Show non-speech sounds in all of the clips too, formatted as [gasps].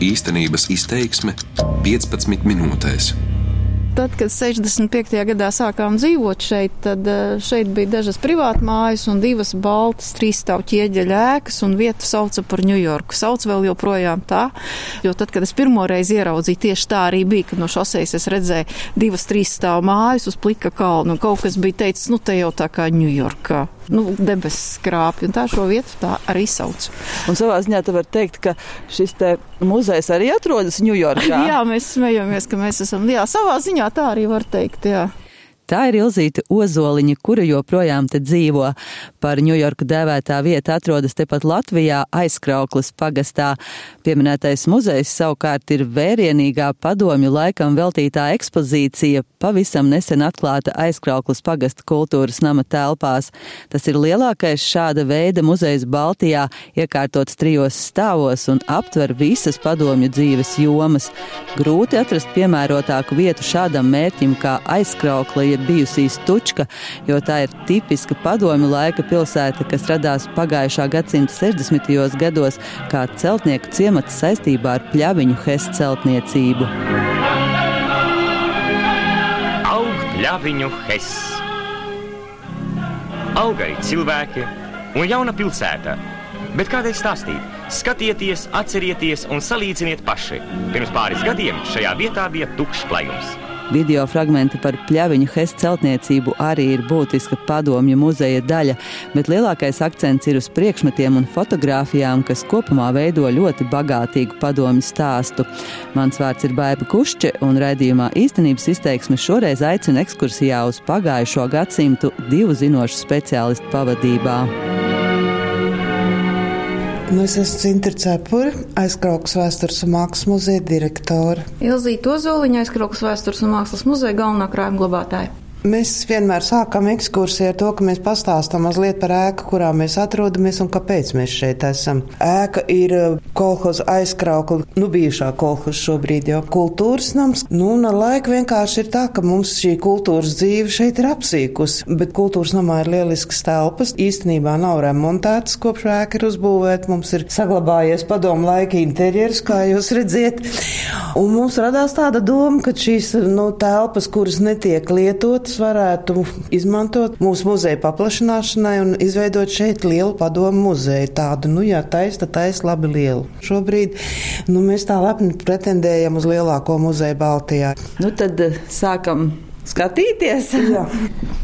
Īstenības izteiksme 15 minūtēs. Tad, kad 65. gadā sākām dzīvot šeit, tad eh, šeit bija dažas privātmājas un divas baltas trīsstāvu ķieģeļa ēkas, un vietu sauca par Ņujorku. Sauc vēl joprojām tā, jo tad, kad es pirmoreiz ieraudzīju, tieši tā arī bija, kad no šosejas es redzēju divas trīsstāvu mājas uz plika kalnu, un kaut kas bija teicis, nu te jau tā kā Ņujorkā nu, debesu skrāpju, un tā šo vietu tā arī sauc. Un savā ziņā te var teikt, ka šis te muzejs arī atrodas Ņujorkā. [laughs] jā, mēs smejamies, ka mēs esam, jā, savā ziņā tā arī var teikt, jā. Tā ir Ilzīta Ozoliņa, kura joprojām te dzīvo. Par Ņujorku dēvētā vieta atrodas tepat Latvijā, aizkrauklas pagastā. Pieminētais muzejs savukārt ir vērienīgā padomju laikam veltītā ekspozīcija, pavisam nesen atklāta aizkrauklas pagasta kultūras nama telpās. Tas ir lielākais šāda veida muzejs Baltijā, iekārtots trijos stāvos un aptver visas padomju dzīves jomas. Grūti atrast piemērotāku vietu šādam mērķim kā aizkraukla, ja bijusī Stučka, jo tā ir tipiska padomju laika pilsēta, kas radās pagājušā gadsimta 60. gados kā celtnieku ciemats saistībā ar pļaviņu Hess celtniecību. Aug pļaviņu Hess. Augai cilvēki un jauna pilsēta. Bet kādēļ stāstīt? Skatieties, atcerieties un salīdziniet paši. Pirms pāris gadiem šajā vietā bija tukšs klājums. Video fragmenti par pļaviņu Hess celtniecību arī ir būtiska padomju muzeja daļa, bet lielākais akcents ir uz priekšmetiem un fotografijām, kas kopumā veido ļoti bagātīgu padomju stāstu. Mans vārds ir Baiba Kušče, un raidījumā īstenības izteiksme šoreiz aicina ekskursijā uz pagājušo gadsimtu divu zinošu speciālistu pavadībā. Nu, es esmu Cintra Cepura, aizkraukas vēstures un mākslas muzeja direktore. Ilzīta Ozoliņa, aizkraukas vēstures un mākslas muzeja galvenā krājuma glabātāja. Mēs vienmēr sākam ekskursiju ar to, ka mēs pastāstām mazliet par ēku, kurā mēs atrodamies un kāpēc mēs šeit esam. Ēka ir uh, kolhoza aizkraukla, nu bijušā kolhoza šobrīd jau kultūras nams. Nu, un ar laiku vienkārši ir tā, ka mums šī kultūras dzīve šeit ir apsīkusi, bet kultūras namā ir lielisks telpas. Īstenībā nav remontētas, kopš ēka ir uzbūvēta. Mums ir saglabājies padomu laika interjers, kā jūs redziet. Un mums radās tāda doma, ka šīs nu, telpas, kuras netiek lietotas, varētu izmantot mūsu muzeja paplašināšanai un izveidot šeit lielu padomu muzeju. Tādu, nu, jā, taisa, taisa labi lielu. Šobrīd nu, mēs tā lepni pretendējam uz lielāko muzeju Baltijā. Nu, tad eh, sākam skatīties. Jā. [laughs]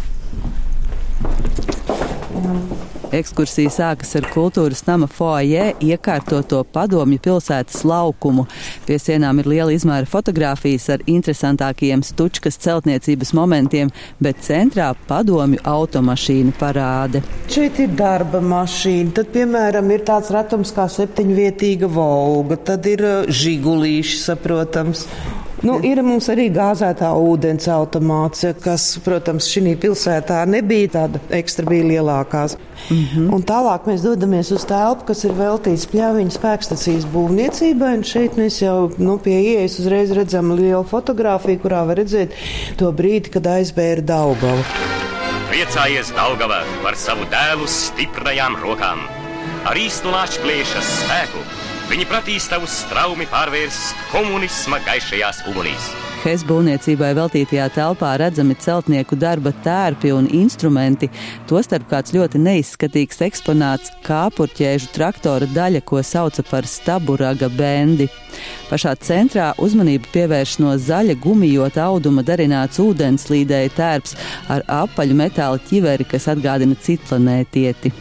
Ekskursija sākas ar kultūras nama foajē iekārtoto padomju pilsētas laukumu. Pie sienām ir liela izmēra fotografijas ar interesantākajiem stučkas celtniecības momentiem, bet centrā padomju automašīnu parāde. Šeit ir darba mašīna, tad, piemēram, ir tāds retums kā septiņvietīga volga, tad ir uh, žigulīši, saprotams. Nu, ir mums arī gāzētā ūdens automāts, kas, protams, šī pilsētā nebija tāda ekstra, bija lielākās. Mm -hmm. Un tālāk mēs dodamies uz telpu, kas ir veltīta pļāviņu spēkstacijas būvniecībai. Un šeit mēs jau nu, pie ieejas uzreiz redzam lielu fotografiju, kurā var redzēt to brīdi, kad aizbēra Daugava. Priecājies, Daugava, par savu dēlu stiprajām rokām, ar īstu lāčplēša spēku. Viņi prasīs tavus straumi pārvērst komunisma gaišajās ugunīs. Hess būvniecībai veltītajā telpā redzami celtnieku darba tērpi un instrumenti, tostarp kāds ļoti neizskatīgs eksponāts - kāpurķēžu traktora daļa, ko sauca par staburaga bendi. Pašā centrā uzmanību pievērš no zaļa gumijota auduma darināts ūdenslīdēja tērps ar apaļu metāla ķiveri, kas atgādina citlanētieti.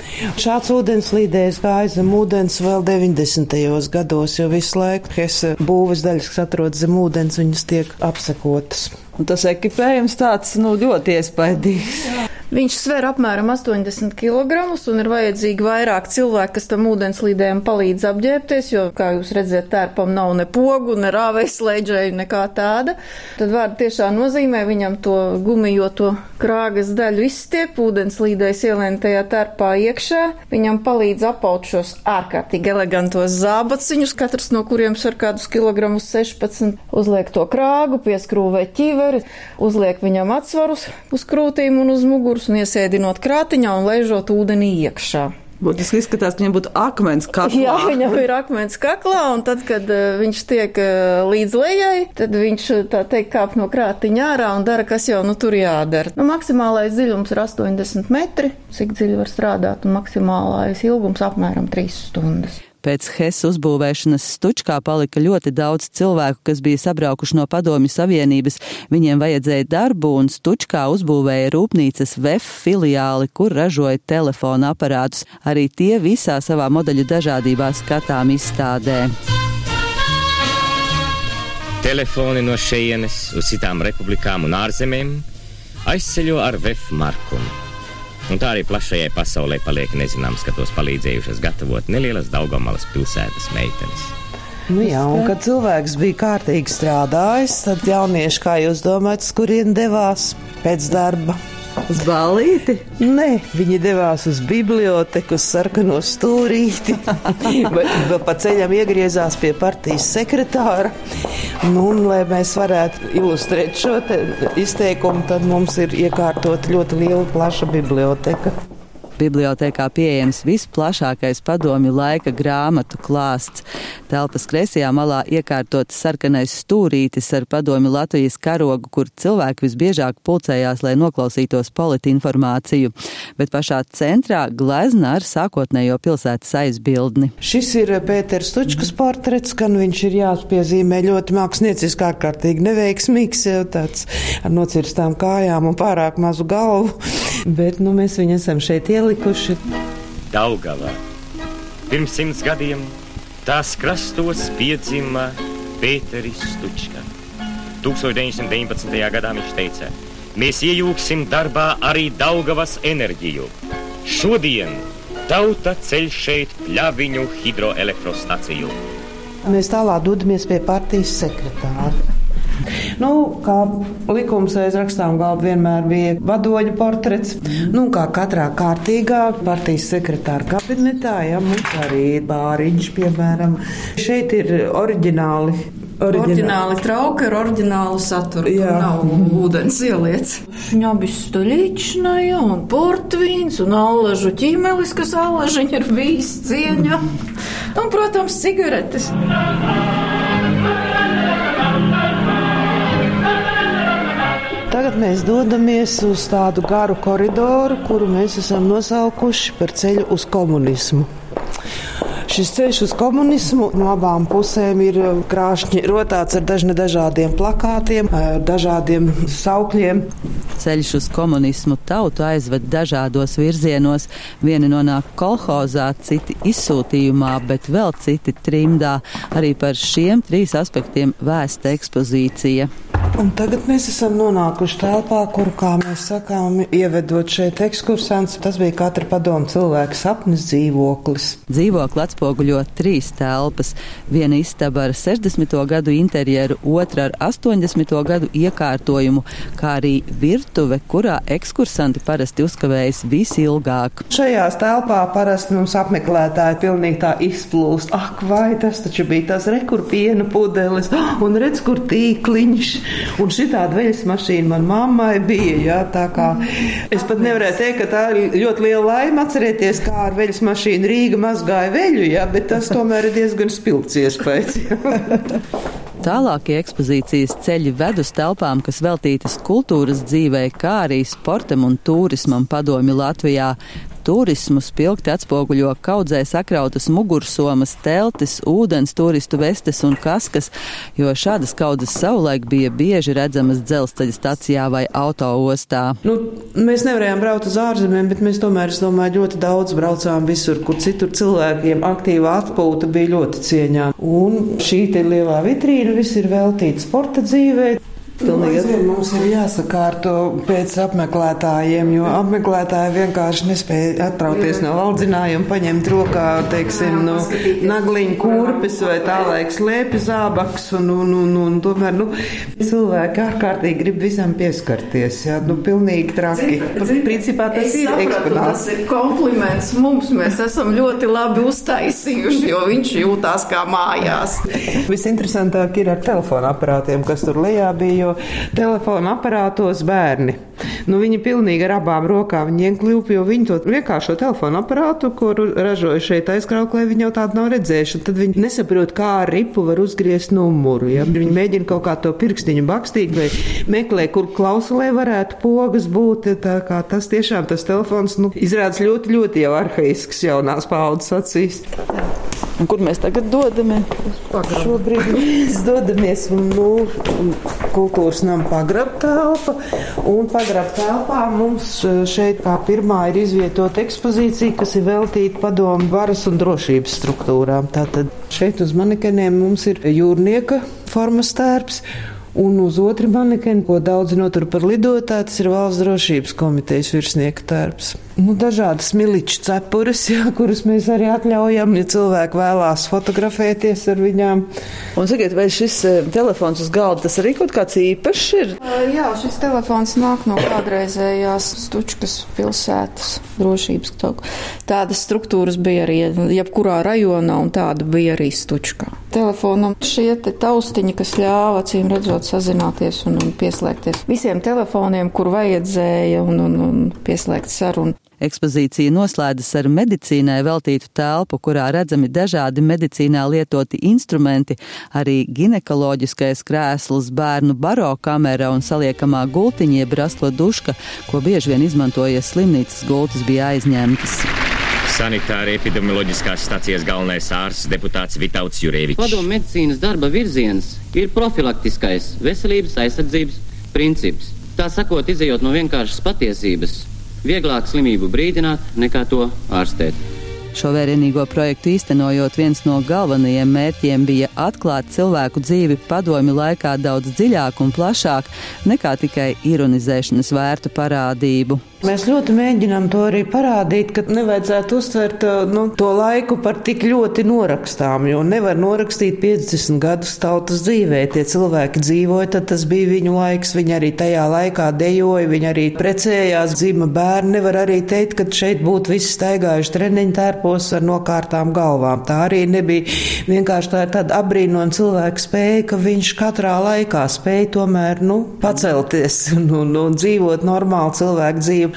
Šāds ūdenslīdējs gāja zem ūdens vēl 90. gados, jo visu laiku Hesse būves daļas, kas atrodas zem ūdens, viņas tiek apsekotas. Un tas ekipējums tāds nu, ļoti iespaidīgs. [laughs] Viņš sver apmēram 80 kg un ir vajadzīgi vairāk cilvēku, kas tam ūdenslīdējiem palīdz apģērbties, jo, kā jūs redzat, tērpam nav ne pogu, ne rāvēs slēdžēju, nekā tāda. Tad vārdu tiešā nozīmē viņam to gumijoto krāgas daļu izstiep, ūdenslīdējs ielien tajā tērpā iekšā. Viņam palīdz apaut šos ārkārtīgi elegantos zābaciņus, katrs no kuriem sver kādus kilogramus 16, uzliek to krāgu, pieskrūvē ķiveri, uzliek viņam atsvarus uz krūtīm un uz muguras un iesēdinot krātiņā un laižot ūdenī iekšā. Būtiski izskatās, ka viņam būtu akmens kaklā. Jā, viņam ir akmens kaklā, un tad, kad uh, viņš tiek uh, līdz lejai, tad viņš, tā teikt, kāp no krātiņa ārā un dara, kas jau nu tur jādara. Nu, maksimālais dziļums ir 80 metri, cik dziļi var strādāt, un maksimālais ilgums apmēram 3 stundas. Pēc HES uzbūvēšanas Stučkā palika ļoti daudz cilvēku, kas bija sabraukuši no Padomju Savienības. Viņiem vajadzēja darbu, un Stučkā uzbūvēja rūpnīcas VEF filiāli, kur ražoja telefona aparātus. Arī tie visā savā modeļu dažādībā skatām izstādē. Telefoni no šejienes uz citām republikām un ārzemēm aizceļo ar VEF markumu. Un tā arī plašajai pasaulē paliek nezināms, ka tos palīdzējušas gatavot nelielas Daugomalas pilsētas meitenes. Nu jā, un kad cilvēks bija kārtīgi strādājis, tad jaunieši, kā jūs domājat, kurien devās pēc darba? Uz ballīti? Nē, viņi devās uz biblioteku, uz sarkano stūrīti. [laughs] Vēl pa ceļam iegriezās pie partijas sekretāra. Nu, un, lai mēs varētu ilustrēt šo izteikumu, tad mums ir iekārtot ļoti liela, plaša biblioteka. Bibliotēkā pieejams visplašākais padomju laika grāmatu klāsts. Telpas kreisajā malā iekārtots sarkanais stūrītis ar padomju Latvijas karogu, kur cilvēki visbiežāk pulcējās, lai noklausītos politinformāciju. Bet pašā centrā glezna ar sākotnējo pilsētas aizbildni. Šis ir Pēters Tučkas portrets, gan viņš ir jāspiezīmē ļoti mākslinieciski ārkārtīgi neveiksmīgs, jau tāds ar nocirstām kājām un pārāk mazu galvu. [laughs] Bet nu, mēs viņu esam šeit ielikuši. Daugava. Pirms simts gadiem tās krastos piedzima Pēteris Stučka. 1919. gadā viņš teica, mēs iejūgsim darbā arī Daugavas enerģiju. Šodien tauta ceļ šeit pļaviņu hidroelektrostaciju. Mēs tālāk dodamies pie partijas sekretāra. [laughs] Nu, kā likums aiz rakstām galva vienmēr bija vadoņa portrets. Nu, kā katrā kārtīgā partijas sekretāra kabinetā, ja mums arī ir bāriņš, piemēram. Šeit ir oriģināli Oriģināli trauka ar oriģinālu saturu. Jā. Tur nav ūdens ieliets. Viņā bija stoļīčnaja un portvīns un allažu ķīmelis, kas allažiņa ir bijis cieņa. Un, protams, cigaretes. Tagad mēs dodamies uz tādu garu koridoru, kuru mēs esam nosaukuši par ceļu uz komunismu. Šis ceļš uz komunismu no abām pusēm ir krāšņi rotāts ar dažne dažādiem plakātiem, ar dažādiem saukļiem. Ceļš uz komunismu tautu aizved dažādos virzienos. Vieni nonāk kolhozā, citi izsūtījumā, bet vēl citi trimdā. Arī par šiem trīs aspektiem vēsta ekspozīcija. Un tagad mēs esam nonākuši telpā, kur, kā mēs sakām, ievedot šeit ekskursants, tas bija katra padomu cilvēka sapnis dzīvoklis. Dzīvokli atspoguļo trīs telpas. Viena istaba ar 60. gadu interjeru, otra ar 80. gadu iekārtojumu, kā arī virtuve, kurā ekskursanti parasti uzkavējas visilgāk. Šajās telpā parasti mums apmeklētāji pilnīgi tā izplūst. Ak, vai tas taču bija tas rekurpiena pudeles, [gasps] un redz, kur tīkliņš. Un šī tāda veļas mašīna man mammai bija. Jā, tā kā es pat nevarēju teikt, ka tā ir ļoti liela laime atcerēties, kā ar veļas mašīnu Rīga mazgāja veļu, jā, bet tas tomēr ir diezgan spilgts iespējas. [laughs] Tālākie ekspozīcijas ceļi ved uz telpām, kas veltītas kultūras dzīvei, kā arī sportam un turismam padomi Latvijā. Turismu spilgti atspoguļo kaudzē sakrautas mugursomas, teltis, ūdens turistu vestes un kaskas, jo šādas kaudzes savulaik bija bieži redzamas dzelzceļa stacijā vai autoostā. Nu, mēs nevarējām braukt uz ārzemēm, bet mēs tomēr, es domāju, ļoti daudz braucām visur, kur citur cilvēkiem aktīva atpūta bija ļoti cieņā. Un šī te lielā vitrīna viss ir veltīta sporta dzīvei. Pilnīgi. Nu, mums ir jāsakārto pēc apmeklētājiem, jo apmeklētāji vienkārši nespēja attrauties no valdzinājuma, paņemt rokā, teiksim, no nagliņa kurpes vai tālaik slēpju zābaks, un, un, un, un tomēr, nu, cilvēki ārkārtīgi grib visam pieskarties, jā, nu, pilnīgi traki. Principā tas ir eksponāts. Tas ir kompliments mums, mēs esam ļoti labi uztaisījuši, jo viņš jūtās kā mājās. Visinteresantāk ir ar telefona aparātiem, kas tur lejā bija jo telefona aparātos bērni. Nu, viņi pilnīgi ar abām rokām viņiem kļūp, jo viņi to vienkāršo telefonu aparātu, kuru ražoja šeit aizkrauklē, viņi jau tādu nav redzējuši. Tad viņi nesaprot, kā ar ripu var uzgriezt numuru. Ja? Viņi mēģina kaut kā to pirkstiņu bakstīt vai meklē, kur klausulē varētu pogas būt. Tā kā tas tiešām tas telefons nu, izrādās ļoti, ļoti jau arhaisks jaunās paudzes acīs. Un kur mēs tagad dodamies? Šobrīd mēs dodamies nu, kultūras nama pagraba telpa. Un pagraba telpā mums šeit kā pirmā ir izvietota ekspozīcija, kas ir veltīta padomu varas un drošības struktūrām. Tātad šeit uz manekeniem mums ir jūrnieka formas tērps. Un uz otru manekeni, ko daudz notur par lidotāju, tas ir valsts drošības komitejas virsnieka tērps. Nu, dažādas miliču cepures, jā, kuras mēs arī atļaujam, ja cilvēki vēlās fotografēties ar viņām. Un sakiet, vai šis telefons uz galda tas arī kaut kāds īpašs ir? Jā, šis telefons nāk no kādreizējās Stučkas pilsētas drošības. Tādas struktūras bija arī jebkurā rajonā, un tāda bija arī Stučkā. Telefonam šie te taustiņi, kas ļāva, acīm redzot, sazināties un, un pieslēgties visiem telefoniem, kur vajadzēja, un, un, un pieslēgt sarunu. Ekspozīcija noslēdzas ar medicīnai veltītu telpu, kurā redzami dažādi medicīnā lietoti instrumenti, arī ginekoloģiskais krēsls, bērnu baro kamera un saliekamā gultiņa jeb raslo duška, ko bieži vien izmantoja slimnīcas gultas bija aizņemtas. Sanitāra epidemioloģiskās stācijas galvenais ārsts deputāts Vitauts Jurēvičs. Padomu medicīnas darba virziens ir profilaktiskais veselības aizsardzības princips. Tā sakot, izējot no vienkāršas patiesības, vieglāk slimību brīdināt nekā to ārstēt. Šo vērienīgo projektu īstenojot, viens no galvenajiem mērķiem bija atklāt cilvēku dzīvi padomju laikā daudz dziļāk un plašāk nekā tikai ironizēšanas vērtu parādību. Mēs ļoti mēģinām to arī parādīt, ka nevajadzētu uztvert nu, to laiku par tik ļoti norakstām, jo nevar norakstīt 50 gadus tautas dzīvē. Tie cilvēki dzīvoja, tad tas bija viņu laiks, viņi arī tajā laikā dejoja, viņi arī precējās, dzima bērni. Nevar arī teikt, ka šeit būtu visi staigājuši treniņu tērpos ar nokārtām galvām. Tā arī nebija vienkārši tā ir tāda apbrīnojama cilvēka spēja, ka viņš katrā laikā spēja tomēr, nu, pacelties [laughs] un, un, un dzīvot normālu cilvēku dzīvi.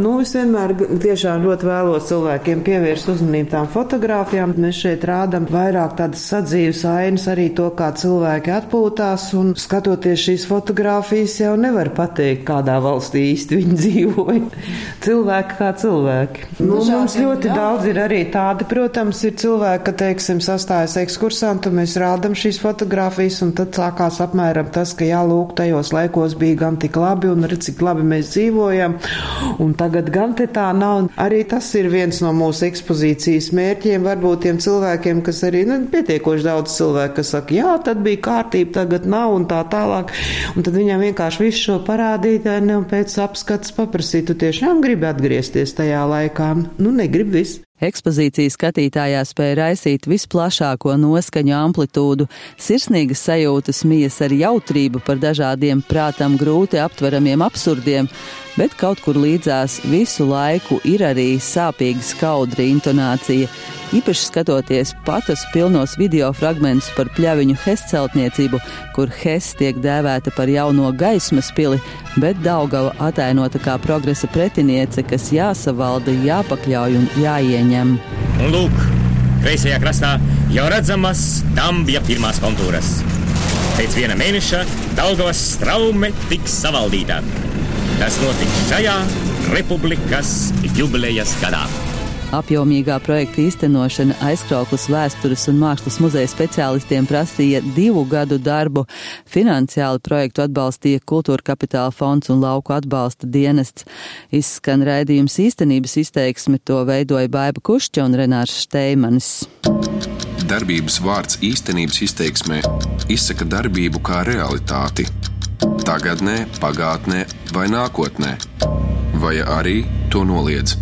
Nu, es vienmēr tiešām ļoti vēlos cilvēkiem pievērst uzmanību tām fotogrāfijām. Mēs šeit rādām vairāk tādas sadzīves ainas, arī to, kā cilvēki atpūtās. Un skatoties šīs fotogrāfijas, jau nevar pateikt, kādā valstī īsti viņi dzīvoja. [laughs] cilvēki kā cilvēki. Nu, mums ļoti jā. daudz ir arī tādi, protams, ir cilvēki, ka, teiksim, sastājas ekskursantu, mēs rādām šīs fotogrāfijas, un tad sākās apmēram tas, ka jālūk, tajos laikos bija gan tik labi, un redz, cik labi mēs dzīvojam. Un tagad gan te tā nav. Arī tas ir viens no mūsu ekspozīcijas mērķiem. Varbūt tiem cilvēkiem, kas arī nu, pietiekoši daudz cilvēku, kas saka, jā, tad bija kārtība, tagad nav un tā tālāk. Un tad viņam vienkārši visu šo parādīt, un pēc apskats paprasīt, tu tiešām gribi atgriezties tajā laikā. Nu, negrib viss. Ekspozīcija skatītājā spēja raisīt visplašāko noskaņu amplitūdu, sirsnīgas sajūtas mijas ar jautrību par dažādiem prātam grūti aptveramiem absurdiem, bet kaut kur līdzās visu laiku ir arī sāpīga skaudra intonācija, īpaši skatoties patas pilnos video fragmentus par pļaviņu Hess celtniecību, kur Hess tiek dēvēta par jauno gaismas pili, bet Daugava atainota kā progresa pretiniece, kas jāsavalda, jāpakļauj un jāieņem. Un lūk, kreisajā krastā jau redzamas Dambja pirmās kontūras. Pēc viena mēneša Daugavas straume tiks savaldīta. Tas notiks šajā republikas jubilejas gadā. Apjomīgā projekta īstenošana aizkrauklas vēstures un mākslas muzeja speciālistiem prasīja divu gadu darbu. Finansiāli projektu atbalstīja Kultūra kapitāla fonds un lauku atbalsta dienests. Izskan raidījums īstenības izteiksmi, to veidoja Baiba Kušķa un Renārs Šteimanis. Darbības vārds īstenības izteiksmē izsaka darbību kā realitāti. Tagatnē, pagātnē vai nākotnē, vai arī to noliedz.